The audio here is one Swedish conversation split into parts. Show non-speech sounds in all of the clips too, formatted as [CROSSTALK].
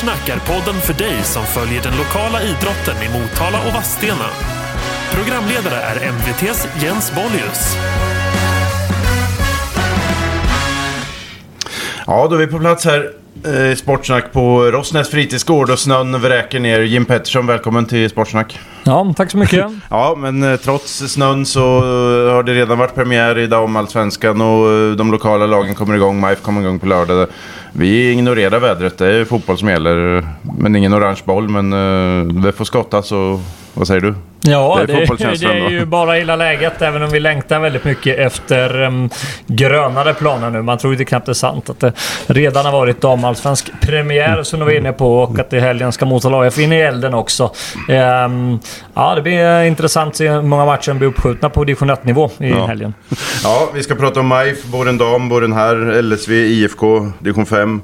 Snack är podden för dig som följer den lokala idrotten i Motala och Vadstena. Programledare är MVTs Jens Bollius. Ja, då är vi på plats här i Sportsnack på Rossnäs fritidsgård och snön vräker ner. Jim Pettersson, välkommen till Sportsnack. Ja, tack så mycket. [LAUGHS] Ja, men eh, trots snön så eh, har det redan varit premiär i damallsvenskan och eh, de lokala lagen kommer igång. MIF kommer igång på lördag. Vi ignorerar vädret, det är fotboll som gäller. Men ingen orange boll, men det får skottas och vad säger du? Ja, det är, det är ju bara illa läget även om vi längtar väldigt mycket efter um, grönare planer nu. Man tror ju knappt det är sant att det redan har varit damallsvensk premiär som du var inne på och att i helgen ska Motala AF in i elden också. Um, ja, det blir intressant att se hur många matcher blir uppskjutna på division 1-nivå i ja. helgen. Ja, vi ska prata om MIF, både en dam, både en här, LSV, IFK, division 5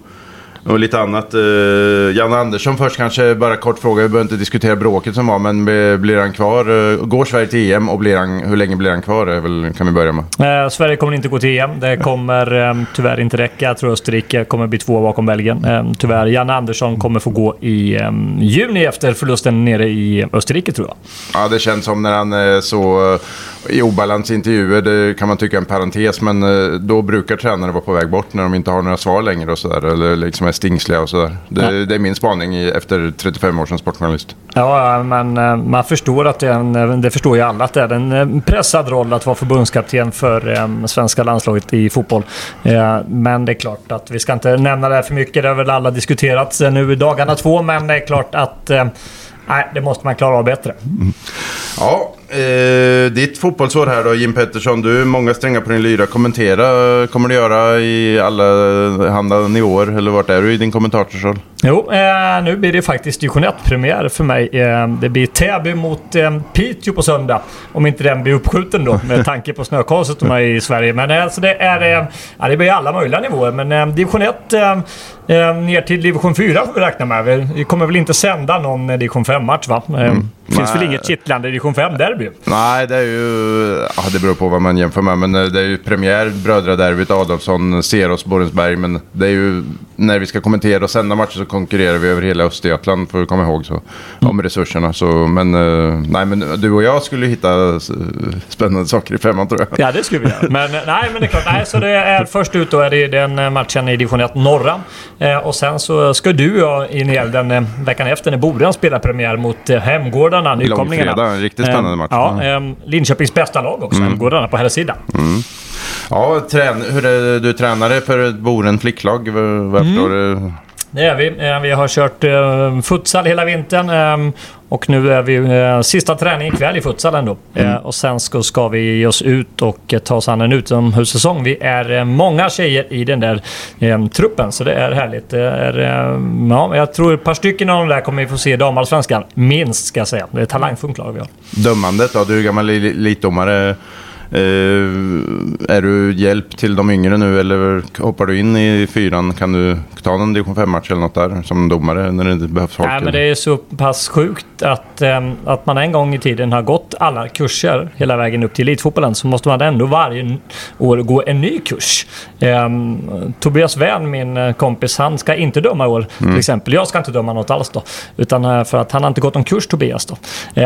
och lite annat. Uh, Janne Andersson först kanske, bara kort fråga. Vi behöver inte diskutera bråket som var, men blir han kvar? Uh, går Sverige till EM och blir han, hur länge blir han kvar? Väl, kan vi börja med. Uh, Sverige kommer inte gå till EM. Det kommer um, tyvärr inte räcka. Jag tror Österrike kommer bli två bakom Belgien. Um, tyvärr. Janne Andersson kommer få gå i um, juni efter förlusten nere i Österrike, tror jag. Ja, det känns som när han är så i obalans intervjuer. Det kan man tycka är en parentes, men då brukar tränare vara på väg bort när de inte har några svar längre och sådär. Eller liksom stingsliga och sådär. Det, ja. det, är min spaning efter 35 år som sportjournalist. Ja, men eh, man förstår att det är en, eh, det förstår ju alla att det är en eh, pressad roll att vara förbundskapten för svenska landslaget i fotboll. Men det är klart att vi ska inte nämna det här för mycket. Det har väl alla diskuterat nu i dagarna två, men det är klart att Nej, det måste man klara av bättre. Mm. Ja, eh, ditt fotbollsår här då, Jim Pettersson. Du är många strängar på din lyra. Kommentera kommer du göra i alla handa nivåer? Eller vart är du i din kommentatorsroll? Jo, eh, nu blir det faktiskt division 1-premiär för mig. Eh, det blir Täby mot eh, Piteå på söndag. Om inte den blir uppskjuten då med [LAUGHS] tanke på snökaoset i Sverige. Men alltså det är... Eh, ja, det blir alla möjliga nivåer. Men eh, division 1 eh, ner till division 4 får vi räkna med. Vi kommer väl inte sända någon division 5-match va? Mm. Det finns Nej. väl inget kittlande division 5-derby? Nej, det är ju... Ja, det beror på vad man jämför med. Men det är ju premiär, brödraderbyt, Adolfsson, Seros, Borensberg. Men det är ju när vi ska kommentera och sända matcher så konkurrerar vi över hela Östergötland, får vi komma ihåg. Så, mm. Om resurserna. Så, men, uh, nej, men du och jag skulle hitta spännande saker i femman tror jag. Ja, det skulle vi göra. Men, nej, men det är klart. Nej, så det är först ut då är det den matchen i division 1 norra. Eh, och sen så ska du och jag in i elden eh, veckan efter när Boden spelar premiär mot eh, Hemgårdarna, nykomlingarna. Långfredag, en riktigt spännande eh, match. Ja, eh, Linköpings bästa lag också, mm. Hemgårdarna på här sidan. Mm. Ja, trän hur är du tränare för ett Boren flicklag? Vad mm. du? Det är vi. Eh, vi har kört eh, futsal hela vintern. Eh, och nu är vi sista träning ikväll i futsalen då. Mm. Och sen ska, ska vi ge oss ut och ta oss an en utomhussäsong. Vi är många tjejer i den där truppen, så det är härligt. Det är, ja, jag tror ett par stycken av de där kommer vi få se i damallsvenskan. Minst, ska jag säga. Det är talangfullt lag vi har. Dömandet då? Du är gammal elitdomare. Uh, är du hjälp till de yngre nu eller hoppar du in i fyran? Kan du ta någon division 5-match eller något där som domare när det inte behövs folk? Nej, men det är så pass sjukt att, um, att man en gång i tiden har gått alla kurser hela vägen upp till elitfotbollen så måste man ändå varje år gå en ny kurs. Um, Tobias Wern, min eh, kompis, han ska inte döma i år mm. till exempel. Jag ska inte döma något alls då. Utan uh, för att han har inte gått någon kurs Tobias då.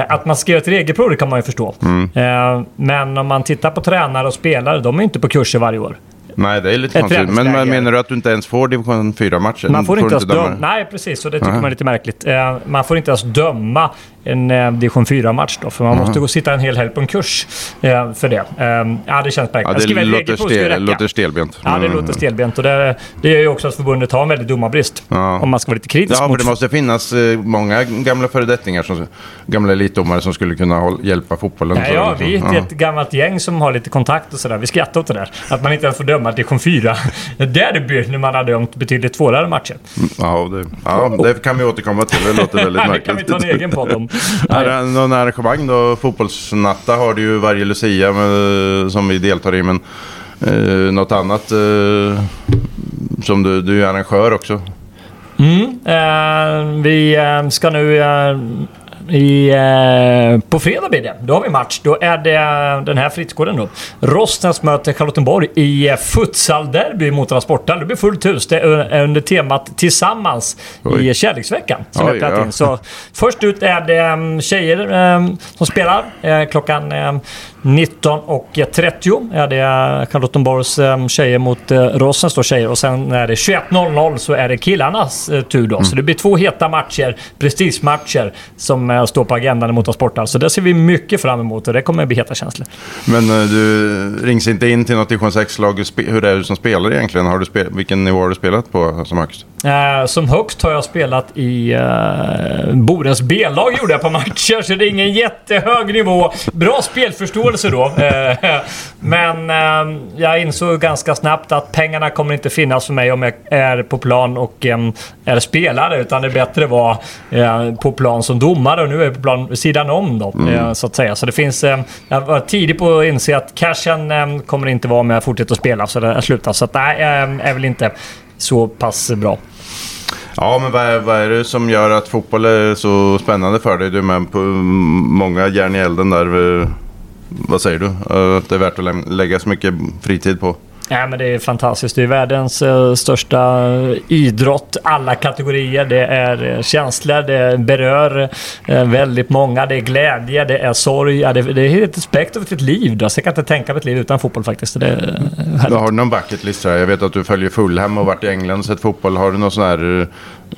Att man ska göra ett regelprov det kan man ju förstå. Mm. Uh, men om man tittar på tränare och spelare, de är inte på kurser varje år. Nej, det är lite konstigt. Men, men menar du att du inte ens får division 4-matcher? Man får, inte ens döma. Nej, precis. Och det tycker uh -huh. man är lite märkligt. man får inte ens döma en eh, division 4-match då. För man mm. måste gå sitta en hel helg på en kurs eh, för det. Eh, ja, det känns märkligt. Ja, det låter, stel, låter stelbent. Ja, det låter stelbent. Och det, det gör ju också att förbundet har en väldigt domarbrist. Ja. Om man ska vara lite kritisk. Ja, för det måste finnas eh, många gamla föredettingar, som, gamla elitdomare som skulle kunna håll, hjälpa fotbollen. Ja, ja vi är ett, ett gammalt gäng som har lite kontakt och sådär. Vi skrattar åt det där. Att man inte ens får döma division 4 [LAUGHS] derby när man har dömt betydligt svårare matcher. Mm, ja, det, ja, det kan vi återkomma till. Det låter [LAUGHS] väldigt märkligt. det kan vi ta en egen podd om. [LAUGHS] någon arrangemang då? Fotbollsnatta har du ju varje Lucia med, som vi deltar i. Men eh, något annat eh, som du, du är arrangör också? Mm, eh, vi eh, ska nu eh, I, eh, på fredag blir det. Då har vi match. Då är det den här Fritzgården då. Rostens möter Charlottenborg i eh, futsalderby mot Transporthall. Det blir fullt hus. Det är under temat Tillsammans Oj. i kärleksveckan. Som Oj, jag ja. Så först ut är det tjejer um, som spelar. Eh, klockan um, 19.30 är det Charlottenborgs um, tjejer mot Rossens då tjejer. Och sen är det 21.00 så är det killarnas uh, tur då. Mm. Så det blir två heta matcher, prestigematcher, som uh, står på agendan mot Transporthall. Så det ser vi mycket fram emot och det kommer att bli heta känslor. Men eh, du rings inte in till något division 6-lag. Spe- Hur är du som spelare egentligen? Har du spe- vilken nivå har du spelat på som högst? Eh, som högst har jag spelat i uh, Borens B-lag gjorde jag på matcher, så det är ingen jättehög nivå. Bra spelförståelse då. Eh, [LAUGHS] men eh, jag insåg ganska snabbt att pengarna kommer inte finnas för mig om jag är på plan och eh, är spelare. Utan det är bättre att vara eh, på plan som domare och nu är jag på plan sidan om då, eh, så att säga. Så det finns... Eh, jag var tidig på att inse att cashen kommer inte vara om jag fortsätter att spela, så det slutar. Så att, nej, jag är väl inte så pass bra. Ja, men vad är, vad är det som gör att fotboll är så spännande för dig? Du är med på många järn i elden där. Eh, Vad säger du? Eh, Att det är värt att lägga så mycket fritid på? Ja, men det är fantastiskt. Det är världens eh, största idrott. Alla kategorier. Det är eh, känslor, det berör eh, väldigt många. Det är glädje, det är sorg. Ja, det, det är ett spektrum av ett liv. Då. Så jag kan inte tänka mig ett liv utan fotboll faktiskt. Det är eh. Har du någon bucket list? här? Jag vet att du följer Fulham och varit i England och sett fotboll. Har du någon sån här...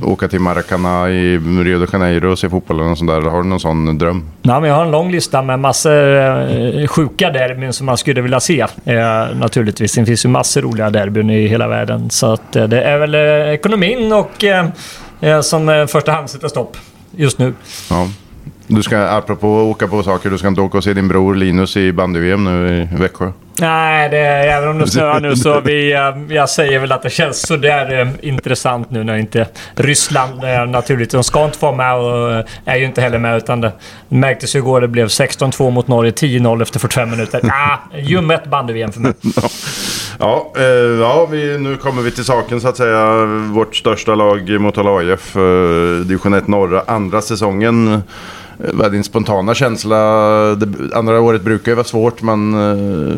Åka till Maracana i Rio de Janeiro och se fotboll eller något sånt där? Har du någon sån dröm? Ja, men jag har en lång lista med massor eh, sjuka derbyn som man skulle vilja se. Eh, naturligtvis. Det finns ju massor roliga derbyn i hela världen. Så att, eh, det är väl eh, ekonomin och eh, eh, som eh, första hand sätter stopp just nu. Ja. Du ska, apropå åka på saker, du ska inte åka och se din bror Linus i bandy-VM nu i Växjö? Nej, det, även om det snöar nu så vi, [LAUGHS] eh, jag säger väl att det känns sådär eh, intressant nu när inte Ryssland eh, naturligt. De ska inte vara med och är ju inte heller med utan det märktes ju igår det blev 16-2 mot Norge, 10-0 efter 45 minuter. [LAUGHS] Ah, ljummet bandy-VM för mig. [LAUGHS] Ja, eh, ja vi, nu kommer vi till saken så att säga. Vårt största lag, Motala AIF, eh, division 1 norra, andra säsongen. Eh, Vad är din spontana känsla? Det, andra året brukar ju vara svårt. Man uh,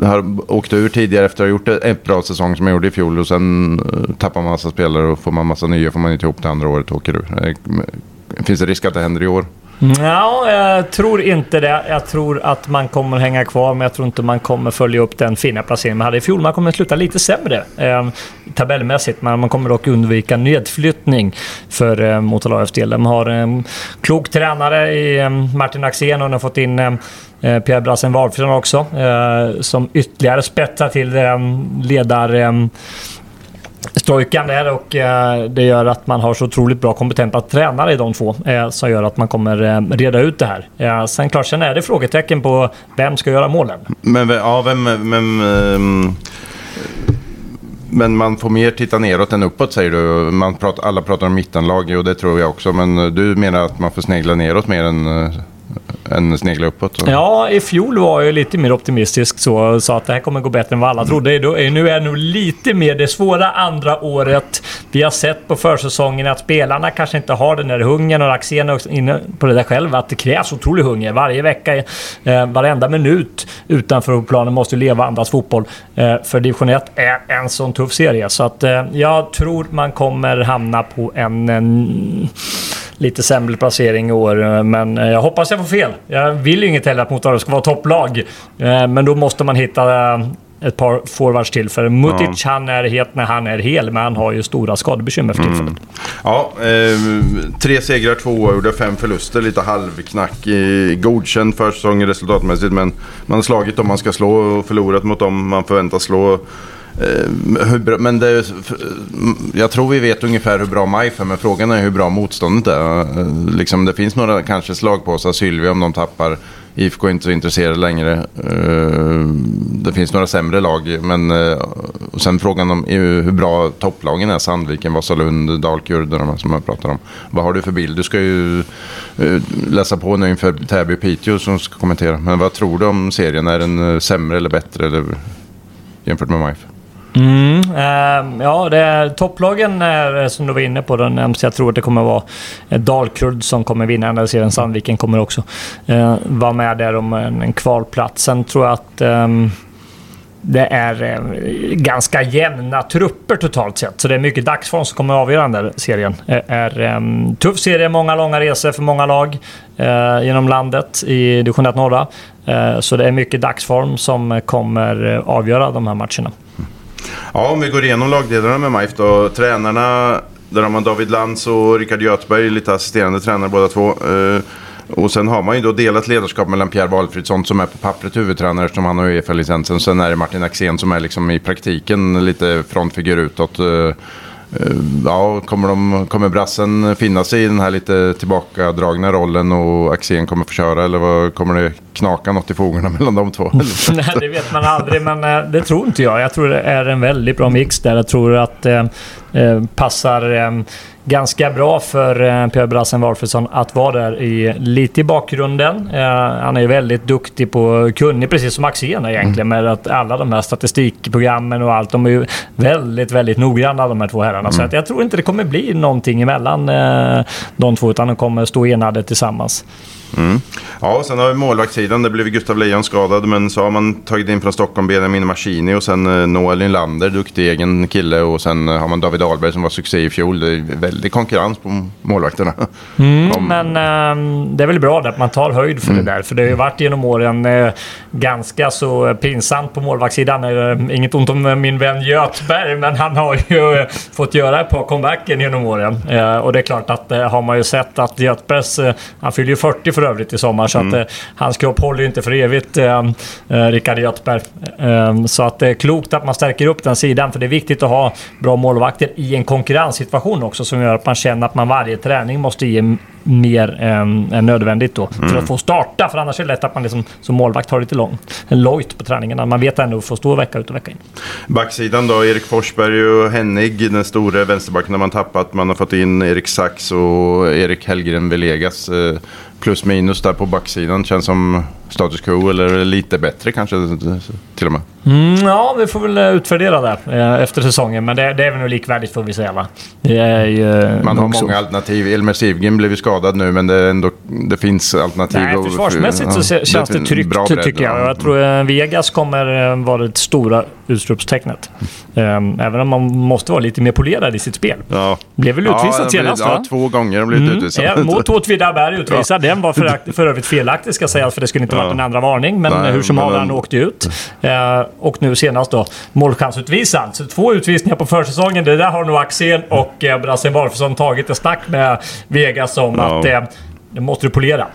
eh, har åkt ur tidigare efter att ha gjort ett bra säsong som jag gjorde i fjol. Och sen uh, tappar man massa spelare och får man massa nya får man inte ihop det andra året och åker ur. Finns det risk att det händer i år? Ja, jag tror inte det. Jag tror att man kommer hänga kvar, men jag tror inte man kommer följa upp den fina placeringen man hade i fjol. Man kommer sluta lite sämre eh, tabellmässigt, men man kommer dock undvika nedflyttning för eh, Motala AFs del. De har en klok tränare i eh, Martin Axén och de har fått in ehm, eh, Pierre Brassen Wahlfridsson också, eh, som ytterligare spetsar till eh, ledar... Ehm, Stojkan där och eh, det gör att man har så otroligt bra kompetenta tränare i de två eh, som gör att man kommer eh, reda ut det här. Sen klart, sen är det frågetecken på vem ska göra målen. Men ja, vem... vem ehm, men man får mer titta neråt än uppåt säger du. Man pratar, alla pratar om mittenlag och det tror jag också. Men du menar att man får snegla neråt mer än, än snegla uppåt? Så. Ja, i fjol var jag lite mer optimistisk så sa att det här kommer gå bättre än vad alla trodde. Då- Nu är det nog lite mer det svåra andra året. Vi har sett på försäsongen att spelarna kanske inte har den där hungern och Axén är inne på det där själv att det krävs otrolig hunger. Varje vecka, eh, varenda minut utanför planen måste leva andras fotboll. Eh, för division 1 är en sån tuff serie. Så att eh, jag tror man kommer hamna på en, en lite sämre placering i år. eh, Men eh, jag hoppas jag får fel. Jag vill ju inget heller att Motala ska vara topplag. Eh, Men då måste man hitta ett par forwards till. För Mutic, han är het när han är hel, men han har ju stora skadebekymmer för tillfället. Ja, eh, tre segrar, två oavgjorda, fem förluster. Lite halvknack. Eh, godkänd försäsongen resultatmässigt. Men man har slagit dem man ska slå och förlorat mot dem man förväntas slå. Eh, hur bra, men det, jag tror vi vet ungefär hur bra MIF är, men frågan är hur bra motståndet är. Eh, liksom, det finns några kanske slagpåsar, Sylvia om de tappar. IFK är inte så intresserade längre. Eh, det finns några sämre lag, men och sen frågan om hur bra topplagen är. Sandviken, Vasalund, Dalkurd och de här som jag pratar om. Vad har du för bild? Du ska ju läsa på nu inför Täby och Piteå som ska kommentera. Men vad tror du om serien? Är den sämre eller bättre eller, jämfört med MIF? Mm, eh, ja, det är, topplagen är, eh, som du var inne på, den. Jag tror att det kommer vara eh, Dalkurd som kommer vinna den där serien. Sandviken kommer också eh, vara med där om en, en kvalplats. Sen tror jag att eh, det är eh, ganska jämna trupper totalt sett. Så det är mycket dagsform som kommer att avgöra den där serien. Det är en eh, tuff serie, många långa resor för många lag eh, genom landet i division 1 norra. Eh, så det är mycket dagsform som kommer avgöra de här matcherna. Ja, om vi går igenom lagdelarna med MIF då. Tränarna, där har man David Lantz och Rickard Göthberg, lite assisterande tränare båda två. Eh, och sen har man ju då delat ledarskap mellan Pierre Valfridsson som är på pappret huvudtränare eftersom han har Uefa-licensen. Sen är det Martin Axén som är liksom i praktiken lite frontfigur utåt. Eh, Eh, ja, kommer, de, kommer brassen finnas i den här lite tillbakadragna rollen och Axén kommer få köra eller vad, kommer det knaka något i fogarna [LAUGHS] mellan de två? Nej, det vet man aldrig, men eh, det tror inte jag. Jag tror det är en väldigt bra mix där. Jag tror att det eh, passar eh, ganska bra för eh, Pierre Brassen Walfridsson att vara där i, lite i bakgrunden. Eh, han är ju väldigt duktig på kunnig, precis som Axén egentligen, mm. med att alla de här statistikprogrammen och allt. De är ju väldigt, väldigt noggranna de här två herrarna. Mm. Så att jag tror inte det kommer bli någonting emellan eh, de två, utan de kommer stå enade tillsammans. Mm. Ja, och sen har vi målvaktssidan. Det blev Gustav Lejon skadad. Men så har man tagit in från Stockholm Benjamin Machini och sen eh, Noel Nylander, duktig egen kille. Och sen eh, har man David Ahlberg som var succé i fjol. Det är väldigt konkurrens på målvakterna. [LAUGHS] Mm, Kom. Men äh, det är väl bra att man tar höjd för mm. det där. För det har ju varit genom åren äh, ganska så pinsamt på målvaktssidan. Äh, inget ont om min vän Götberg, men han har ju fått göra ett par comebacken genom åren. och det är klart att har man ju sett att Götbergs... han fyller ju 40 för för övrigt i sommar. Så mm. att eh, hans kropp håller ju inte för evigt, eh, eh, Rickard Göthberg. Eh, så att det är klokt att man stärker upp den sidan. För det är viktigt att ha bra målvakter i en konkurrenssituation också. Som gör att man känner att man varje träning måste ge mer än, än nödvändigt då. Mm. För att få starta. För annars är det lätt att man liksom, som målvakt har lite lång, en lojt på träningarna. Man vet ändå att få stå vecka ut och vecka in. Backsidan då, Erik Forsberg och Hennig, den stora vänsterbacken har man tappat. Man har fått in Erik Sax och Erik Hellgren Velegas. Plus minus där på backsidan. Känns som status quo eller lite bättre kanske till och med. Mm, ja, vi får väl eh, utvärdera det eh, efter säsongen. Men det, det är väl nog likvärdigt får vi säga va? Ju, Man har många så. alternativ. Elmer Sivgren blev ju skadad nu men det, ändå, det finns alternativ. Nej, försvarsmässigt så ja, känns det, tryggt bredd, tycker jag. Jag tror. Vegas kommer vara det stora utropstecknet. Även om man måste vara lite mer polerad i sitt spel. Ja. Blev väl utvisad ja, senast Ja, två gånger har blivit mm. utvisad. Ja, mot Åtvidaberg utvisad. Den var för, för övrigt felaktig ska sägas för det skulle inte varit en andra varning. Men Nej, hur som haver, han åkte ut. Uh, och nu senast då målchansutvisad. Så två utvisningar på försäsongen. Det där har nog Axel och uh, Brassen Barfusson tagit ett snack med Vegas om ja. att uh, det måste du polera.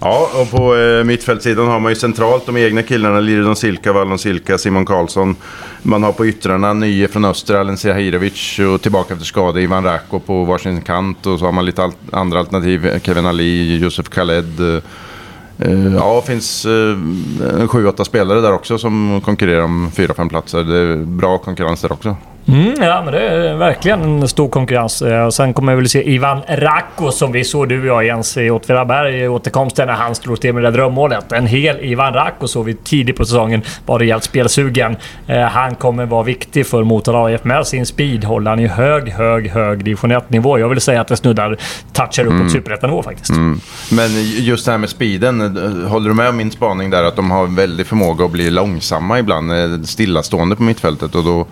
Ja, och på eh, mittfältssidan har man ju centralt de egna killarna. Liridon Silka, Vallon Silka, Simon Karlsson. Man har på yttrarna nye från öster, Alen Sehirovic och tillbaka efter skada Ivan Rako på varsin kant. Och så har man lite al andra alternativ. Kevin Ali, Josef Khaled. Eh, eh Eh, ja, det finns eh, sju, åtta spelare där också som konkurrerar om fyra, fem platser. Det är bra konkurrens där också. Mm, ja, men det är verkligen en stor konkurrens. Eh, sen kommer vi väl se Ivan Racco som vi såg du och jag Jens i Åtvidaberg i återkomsten när han slog till med det där drömmålet. En hel Ivan Racco såg vi tidigt på säsongen. Var rejält spelsugen. Eh, han kommer vara viktig för Motala AIF med sin speed. Håller han i hög, hög, hög division 1-nivå. Jag vill säga att det snuddar, touchar uppåt mm. superettanivå faktiskt. Mm. Men just det här med speeden. Eh, håller du med om min spaning där att de har väldigt förmåga att bli långsamma ibland? Stillastående på mittfältet och då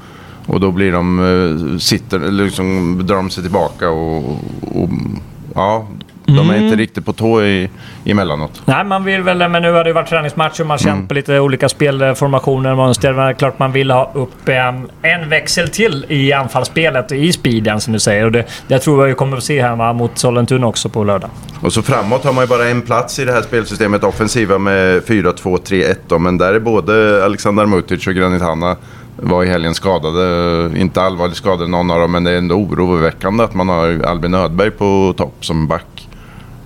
och då blir de, eh, sitter, liksom drar de sig tillbaka och, och ja, de är mm. inte riktigt på tå i, emellanåt. Nej, man vill väl, men nu har det varit träningsmatcher. Man har känt mm. på lite olika spelformationer, mönster. Men det är klart man vill ha upp en, en växel till i anfallsspelet, i speeden som du säger. Och det, det tror jag vi kommer att se här mot Sollentuna också på lördag. Och så framåt har man ju bara en plats i det här spelsystemet, offensiva med 4-2-3-1. Men där är både Alexander Mutic och Granit Hanna var i helgen skadade. Inte allvarligt skadade någon av dem, men det är ändå oroväckande att man har Albin Ödberg på topp som back.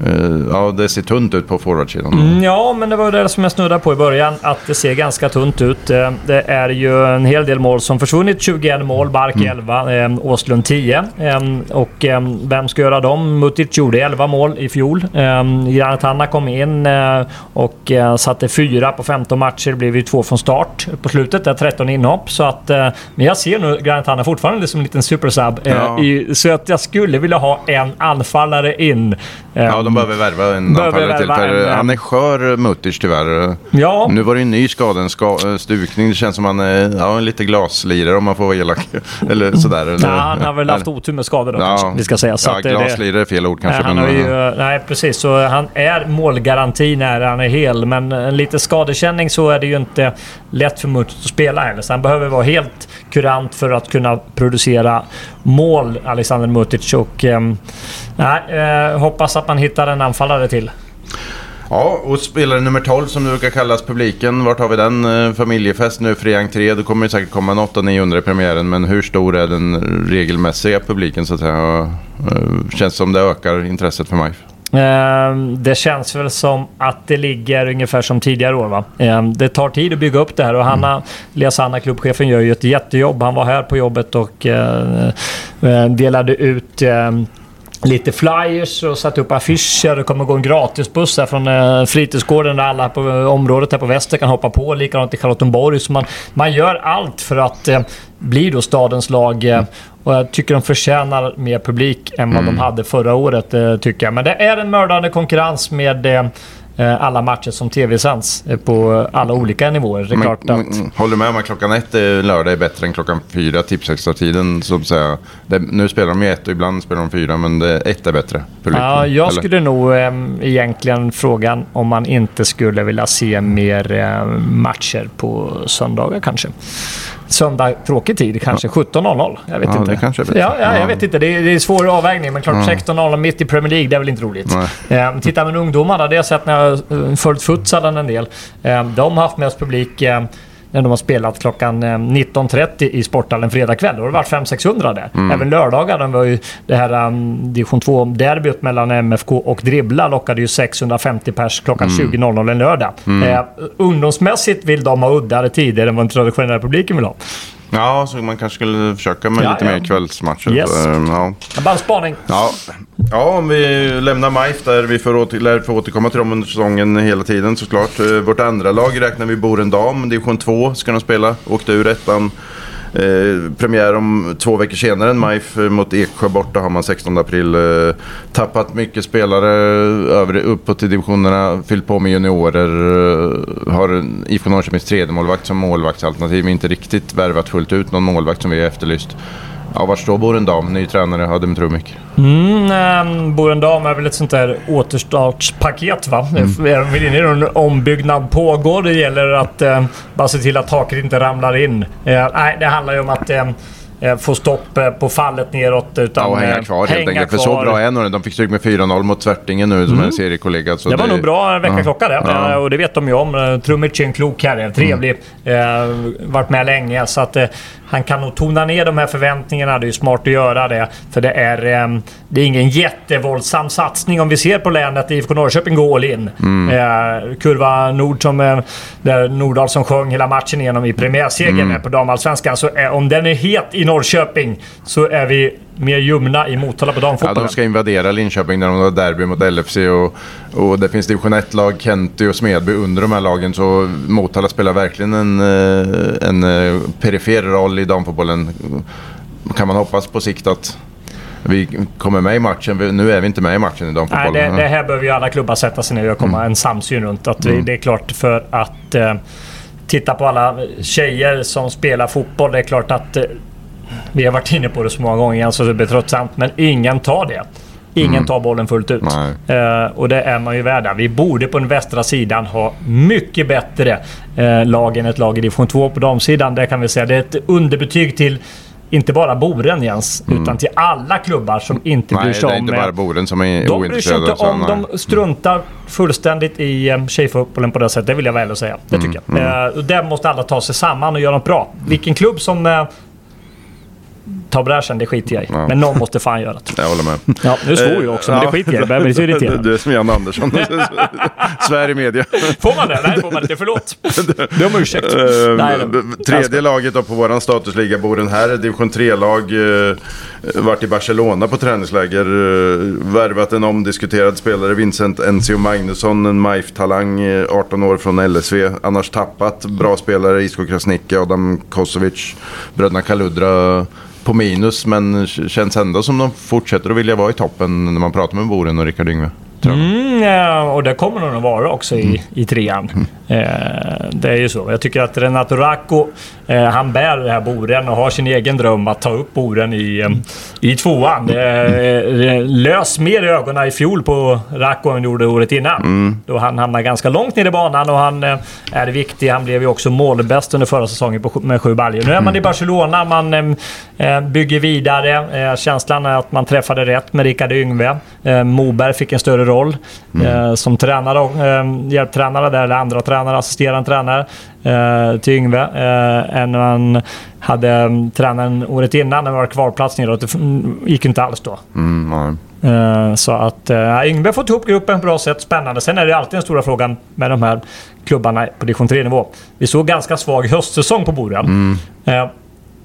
Eh, ja, det ser tunt ut på forwardsidan. Mm, ja, men det var det som jag snuddade på i början. Att det ser ganska tunt ut. Eh, det är ju en hel del mål som försvunnit. 21 mål, Bark 11, mm. eh, Åslund 10. Eh, och vem ska göra dem? Mutic gjorde 11 mål i fjol. Granit Hanna kom in och satte 4 på 15 matcher. Det blev ju två från start på slutet. Där 13 inhopp. Så att, men jag ser nu Granit Hanna fortfarande som en liten supersub. Ja. Så att jag skulle vilja ha en anfallare in. ja, de behöver värva en anfallare till. För en, han är skör, Mutters tyvärr. Ja. Nu var det en ny skada, en ska, stukning. Det känns som han är ja, lite glaslirare om man får vara elak. [LAUGHS] eller sådär. Eller, ja, han har väl haft otur med skador då, ja. vi ska säga. Så ja, glaslirare är fel ord kanske. Nej, men, ju, nej, precis. Så han är målgaranti när han är hel. Men en lite skadekänning så är det ju inte lätt för Mutters att spela heller. Så han behöver vara helt kurant för att kunna producera mål, Alexander Mutic. Och, eh, eh, hoppas att man hittar en anfallare till. Ja, och spelare nummer 12 som det brukar kallas publiken. Vart har vi den? Eh, familjefest nu, fri entré. Det kommer säkert komma en 800-900 i premiären. Men hur stor är den regelmässiga publiken så att säga? Eh, känns som det ökar intresset för mig. Ehm, det känns väl som att det ligger ungefär som tidigare år. Va? Det tar tid att bygga upp det här och Hanna, mm. Elias Hanna, klubbchefen, gör ju ett jättejobb. Han var här på jobbet och eh, delade ut lite flyers och satt upp affischer. Det kommer gå en gratisbuss här från eh, fritidsgården där alla på eh, området här på väster kan hoppa på. Likadant i Charlottenborg. Så man, man gör allt för att eh, bli då stadens lag. Eh, och jag tycker de förtjänar mer publik än vad mm. de hade förra året. Eh, tycker jag. Men det är en mördande konkurrens med eh, alla matcher som tv-sänds eh, på alla olika nivåer. Det är men, klart att... Men, håller du med om att klockan ett lördag är bättre än klockan fyra, tipsextra-tiden? nu spelar de ju ett och ibland spelar de fyra, men det, ett är bättre. Publiken, ja, jag eller? skulle nog eh, egentligen frågan om man inte skulle vilja se mer eh, matcher på söndagar kanske söndag tråkig tid, kanske 17.00. Jag vet ja, inte. Det kanske är bättre. Ja, ja, jag vet inte. Det är, det är svår avvägning, men klart ja. 16.00 mitt i Premier League, det är väl inte roligt. Eh, titta med ungdomarna, det har jag sett när jag har följt futsalen en del. Eh, de har haft mest publik eh, när de har spelat klockan 19.30 eh, i Sporthallen fredag kväll. Då har det varit 500-600 där. Mm. Även lördagar, var ju det här um, division 2-derbyt mellan MFK och Dribbla lockade ju 650 pers klockan mm. 20.00 en lördag. Mm. Eh, ungdomsmässigt vill de ha uddare tider än vad den traditionella publiken vill ha. Ja, så man kanske skulle försöka med ja, lite ja. mer kvällsmatcher. Yes. Så, ja. Bara en spaning. Ja. ja, om vi lämnar MIF där vi får, åter, lär få återkomma till dem under säsongen hela tiden såklart. Eh, vårt andra lag räknar vi Borendam, division 2 ska de spela. Åkte ur ettan. Eh, premiär om två veckor senare än MIF mot Eksjö borta har man 16 april. Eh, tappat mycket spelare över, uppåt i divisionerna, fyllt på med juniorer. Eh, har IFK Norrköpings tredje målvakt som målvaktsalternativ. Inte riktigt värvat fullt ut någon målvakt som vi har efterlyst. Ja, var står Borendam? Ny tränare, Hadim Trumik. Mm, ähm, Borendam är väl ett sånt där återstartspaket va? Mm. Vill in i en ombyggnad pågår. Det gäller att äh, bara se till att taket inte ramlar in. Äh, nej, det handlar ju om att Eh, få stopp eh, på fallet neråt. Utan ja, och hänga eh, kvar helt hänga enkelt. Kvar. För så bra är nog De fick stryk med 4-0 mot Tvättingen nu som mm. en seriekollega. Så det var det... nog bra väckarklocka det. Ja. Och det vet de ju om. Trummic är en klok herre. Trevlig. Mm. Eh, varit med länge. Så att eh, han kan nog tona ner de här förväntningarna. Det är ju smart att göra det. För det är, eh, det är ingen jättevåldsam satsning om vi ser på länet. IFK Norrköping går all in. Mm. kurva Nord som... där Nordahl som sjöng hela matchen igenom i premiärsegern mm. på damallsvenskan. Så om den är het i Norrköping så är vi mer ljumna i Motala på damfotbollen. Ja, de ska invadera Linköping när de har derby mot LFC och, och det finns division 1-lag, Kenty och Smedby under de här lagen. Så Motala spelar verkligen en, eh, en eh, perifer roll i damfotbollen. Kan man hoppas på sikt att vi kommer med i matchen. Nu är vi inte med i matchen i damfotbollen. Nej, det, det här behöver ju alla klubbar sätta sig ner och komma mm. en samsyn runt. Att mm. Det är klart för att eh, titta på alla tjejer som spelar fotboll. Det är klart att eh, vi har varit inne på det så många gånger så det blir tröttsamt. Men ingen tar det. Ingen mm. tar bollen fullt ut. Uh, och det är man ju värda. Vi borde på den västra sidan ha mycket bättre uh, lag än ett lag i division 2 på damsidan. Det kan vi säga. Det är ett underbetyg till inte bara Boren Jens, mm. utan till alla klubbar som inte nej, bryr sig om... Nej, det är inte bara Boren som är De bryr sig inte om, nej. de struntar fullständigt i um, tjejfotbollen på det sättet. Det vill jag väl säga. Det mm, tycker jag. Mm. Uh, där måste alla ta sig samman och göra något bra. Vilken klubb som uh, ta bräschen, det skiter jag i. Ja. Men någon måste fan göra det. Jag håller med. Ja, nu svor jag också, men det skiter jag i. Jag börjar bli så irriterad. Du är som Jan Andersson. [LAUGHS] Svär i media. Får man det? Nej, får man inte. Förlåt. Be om ursäkt. Eh, Tredje laget då på våran statusliga bor den här division 3-lag. Uh, varit i Barcelona på träningsläger. Uh, värvat en omdiskuterad spelare, Vincent Enzio Magnusson. En MIF-talang, eh, 18 år från LSV. Annars tappat bra spelare, Isko Krasniqi, Adam Kosovic, bröderna Kaludra på minus. Men känns ändå som de fortsätter att vilja vara i toppen när man pratar med Boren och Rickard Yngve. Mm, ja, och det kommer nog att vara också i, i trean. Eh, det är ju så. Jag tycker att Renato Racco, eh, han bär det här Boren och har sin egen dröm att ta upp Boren i, eh, i tvåan. Det, eh, lös mer i ögonen i fjol på Racco än gjorde året innan. Då han hamnade ganska långt ner i banan och han eh, är viktig. Han blev ju också målbäst under förra säsongen på, med sju baljor. Nu är man i Barcelona, man eh, bygger vidare. Känslan är att man träffade rätt med Rickard Yngve. Moberg fick en större roll eh, som tränare eh, hjälptränare där, eller andra tränare, assisterande tränare eh, till Yngve. Eh, än man hade mm, tränaren året innan när vi var kvalplats neråt. Det mm, gick inte alls då. Mm, ja. Eh, Så att uh, Yngve får ihop gruppen på bra sätt. Spännande. Sen är det alltid den stora frågan med de här klubbarna på division 3-nivå. Vi såg ganska svag höstsäsong på Boden. Eh,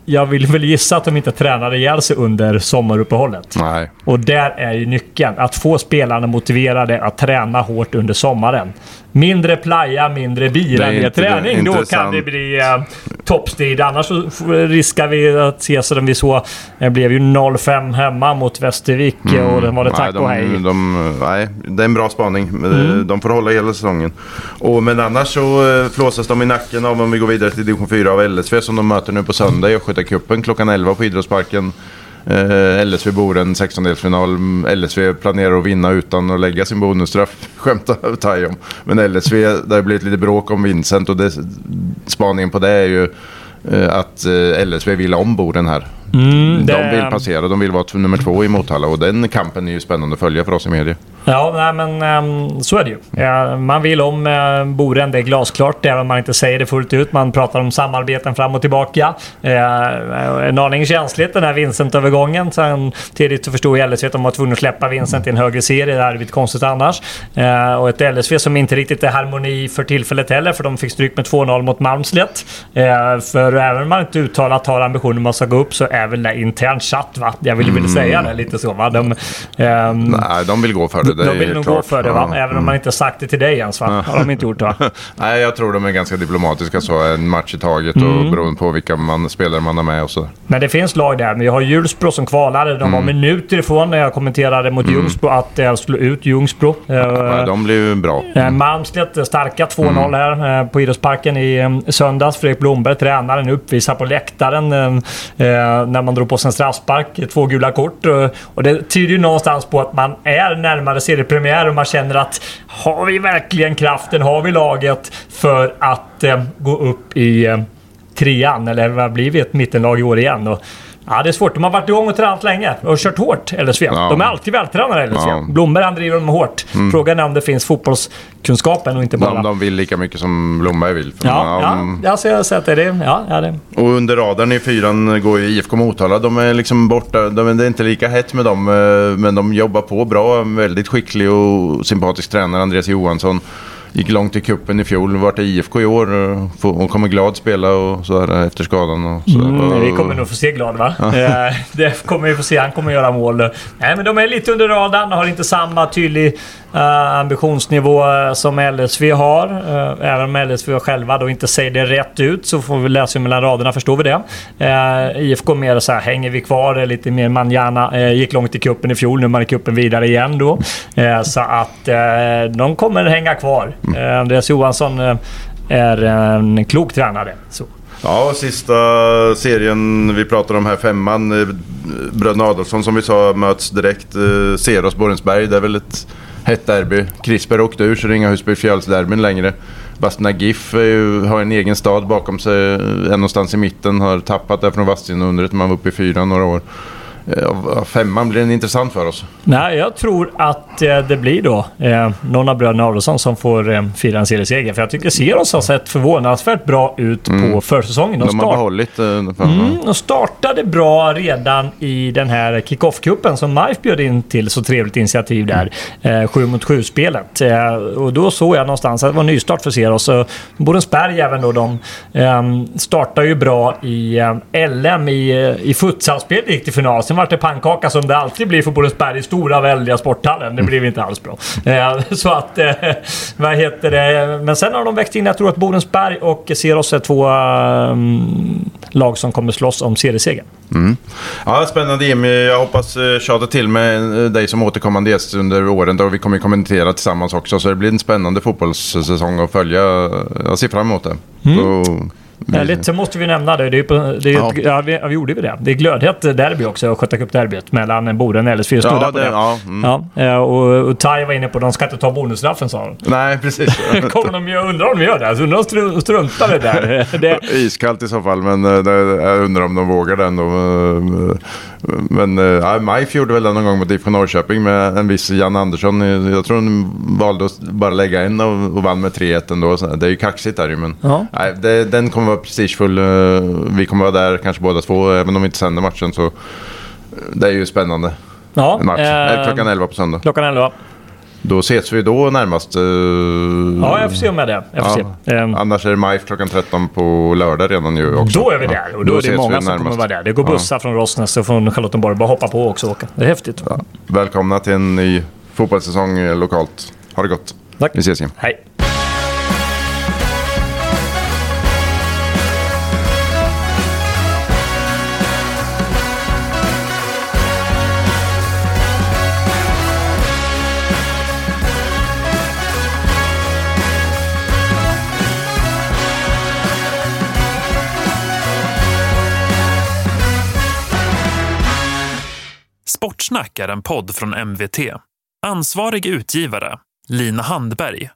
jag vill väl gissa att de inte tränade ihjäl sig under sommaruppehållet. Nej. Och där är ju nyckeln. Att få spelarna motiverade att träna hårt under sommaren. Mindre playa, mindre bira, mer inte- träning. Då kan det bli eh, toppstrid. Annars riskar vi att se som vi såg. Det blev ju 0-5 hemma mot Västervik och det var det tack Mm. nej, och hej. de, de, nej, det är en bra spaning. Mm. De får hålla hela säsongen. Och, men annars så eh, flåsas de i nacken av om vi går vidare till division 4 av LSV som de möter nu på söndag i Östgötacupen klockan 11 på Idrottsparken. Eh, LSV Boren 16-delsfinal. LSV planerar att vinna utan att lägga sin bonusstraff. [LAUGHS] Skämtar Tai om. Men LSV, det har blivit lite bråk om Vincent och det, spaningen på det är ju eh, att eh, LSV vill om Boren här. Mm, De vill passera, de vill vara nummer två i Motala och den kampen är ju spännande att följa för oss i media. Ja, nej, men ehm, så är det ju. Man vill om uh, Boren, det är glasklart. Även om man inte säger det fullt ut. Man pratar om samarbeten fram och tillbaka. Eh, en aning känsligt den här Vincent-övergången. Sen tidigt så förstod jag LSV att de var tvungna att släppa Vincent i en högre serie. Det hade blivit konstigt annars. Eh, och ett LSV som inte riktigt är harmoni för tillfället heller. För de fick stryk med 2-0 mot Malmslätt. Eh, för även om man inte uttalat har ambitionen om att ska gå upp så är väl det intern chatt va? Jag ville väl säga det lite så va. De, ehm, Nej, de vill gå för det. Det de vill nog klart. gå för det va? Ja. Även om man inte sagt det till dig ens va? Har de inte gjort va? [LAUGHS] Nej, jag tror de är ganska diplomatiska så. En match i taget Mm. och beroende på vilka man, spelare man har med och så. Men det finns lag där. Vi har Hjulsbro som kvalade. De var Mm. minuter ifrån när jag kommenterade mot Ljungsbro att eh, slå ut Ljungsbro. Eh, Nej, de blir ju bra. Eh, Malmslätt eh, starka 2-0 Mm. här på Idrottsparken i söndags. Fredrik Blomberg, tränaren, uppvisar på läktaren när man drog på sig en straffspark. Två gula kort. Och det tyder ju någonstans på att man är närmare seriepremiär och man känner att har vi verkligen kraften, har vi laget för att eh, gå upp i eh, trean? Eller vad blir vi? Ett mittenlag i år igen? Och, Ja, det är svårt. De har varit igång och tränat länge och kört hårt, LSV. Ja. De är alltid vältränade, LSV. Ja. Mm. Blomberg han driver dem hårt. Frågan är om det finns fotbollskunskapen och inte bara... De, de vill lika mycket som Blomberg vill. Ja, ja, Mm. ja, så jag har sett det. det. Ja, ja, det. Och under radarn i fyran går ju IFK Motala. De är liksom borta. De det är inte lika hett med dem. eh, Men de jobbar på bra. Väldigt skicklig och sympatisk tränare, Andreas Johansson. Gick långt i kuppen i fjol. Vart i IFK i år. Och kommer glad spela och så här efter skadan. Och så. Mm, vi kommer nog få se Glad va? Eh, det kommer vi få se. Han kommer göra mål. Nej, men de är lite under radarn och har inte samma tydlig ambitionsnivå eh, som LSV har. Eh, även om LSV själva då inte säger det rätt ut så får vi läsa mellan raderna, förstår vi det. Eh, IFK mer så här, hänger vi kvar? Lite mer manjana. Eh, gick långt i kuppen i fjol, nu är man i kuppen vidare igen då. Eh, så att eh, de kommer hänga kvar. Eh, Andreas Johansson eh, är en klok tränare. Så. Ja, sista serien vi pratar om här, femman. eh, Bröderna Adolfsson som vi sa möts direkt. Eh, Seros Borensberg, det är väl ett hett derby. Krisper åkte ur så det är inga Husby-Fjällsderbyn längre. Vadstena GIF ju, har en egen stad bakom sig, eh, någonstans i mitten. Har tappat där från Vadstena-undret, man var uppe i fyra några år eh, femman, blir den intressant för oss? Nej, jag tror att eh, det blir då eh, någon av bröderna Adolfsson som får fira en serieseger. För jag tycker Seros har sett förvånansvärt bra ut på försäsongen. De har start- behållit... Eh, Mm, de startade bra redan i den här kick-off-cupen som MIF bjöd in till. Så trevligt initiativ där. Eh, 7 mot 7-spelet. Eh, och då såg jag någonstans att det var nystart för Seros. Så Borensberg även då, de startar ju bra i LM i, i futsalspelet gick till final. Sen var det pannkaka som det alltid blir för Borensberg i stora väldiga sporthallen. Det blev inte alls bra. Eh, [LAUGHS] så att, eh, vad heter det? Men sen har de växt in. Jag tror att Borensberg och Seros är två eh, lag som kommer slåss om seriesegern. Ja, spännande Jimmy. Jag hoppas tjata till med dig som återkommande gäst under åren. Då vi kommer kommentera tillsammans också. Så det blir en spännande fotbollssäsong att följa. Jag ser fram emot det. Så, Härligt. Sen måste vi nämna det. det, är på, det är, Ja. ja. Ja, vi, ja, vi gjorde vi det. Det är glödhett derby också, Östgöta Cup-derbyt mellan Boden och LS4. Ja, det, det. ja, mm. Ja, eh, och, och Tai var inne på att de ska inte ta bonusstraffen sa de. Nej, precis. [LAUGHS] Kommer de ju, undrar om de gör det? Alltså, undrar om de stru- struntar i det där. [LAUGHS] Det, Iskallt i så fall, men eh, jag undrar om de vågar det ändå. Eh, Men ja, Majf gjorde väl det någon gång mot IFK Norrköping med en viss Jan Andersson. Jag tror de valde att bara lägga en och, och vann med 3-1 ändå. Det är ju kaxigt där ju, men nej, det, den kommer vara prestigefull. Eh, Vi kommer vara där kanske båda två, även om vi inte sänder matchen. Så eh, det är ju spännande. ja, En match. eh, Klockan 11 på söndag. Klockan 11. Då ses vi då närmast. eh, Ja, jag får se om jag är det. Jag får Ja. Ehm, Annars är det Majf klockan 13 på lördag redan ju också. Då är vi Ja. där och då, är ses det många som kommer vara där. Det går bussar från Rossnäs och från Charlottenborg. Bara hoppa på också och åka. Det är häftigt. Ja. Välkomna till en ny fotbollssäsong lokalt. Ha det gott. Tack. Vi ses igen. Hej. Sportsnack är en podd från MVT. Ansvarig utgivare, Lina Handberg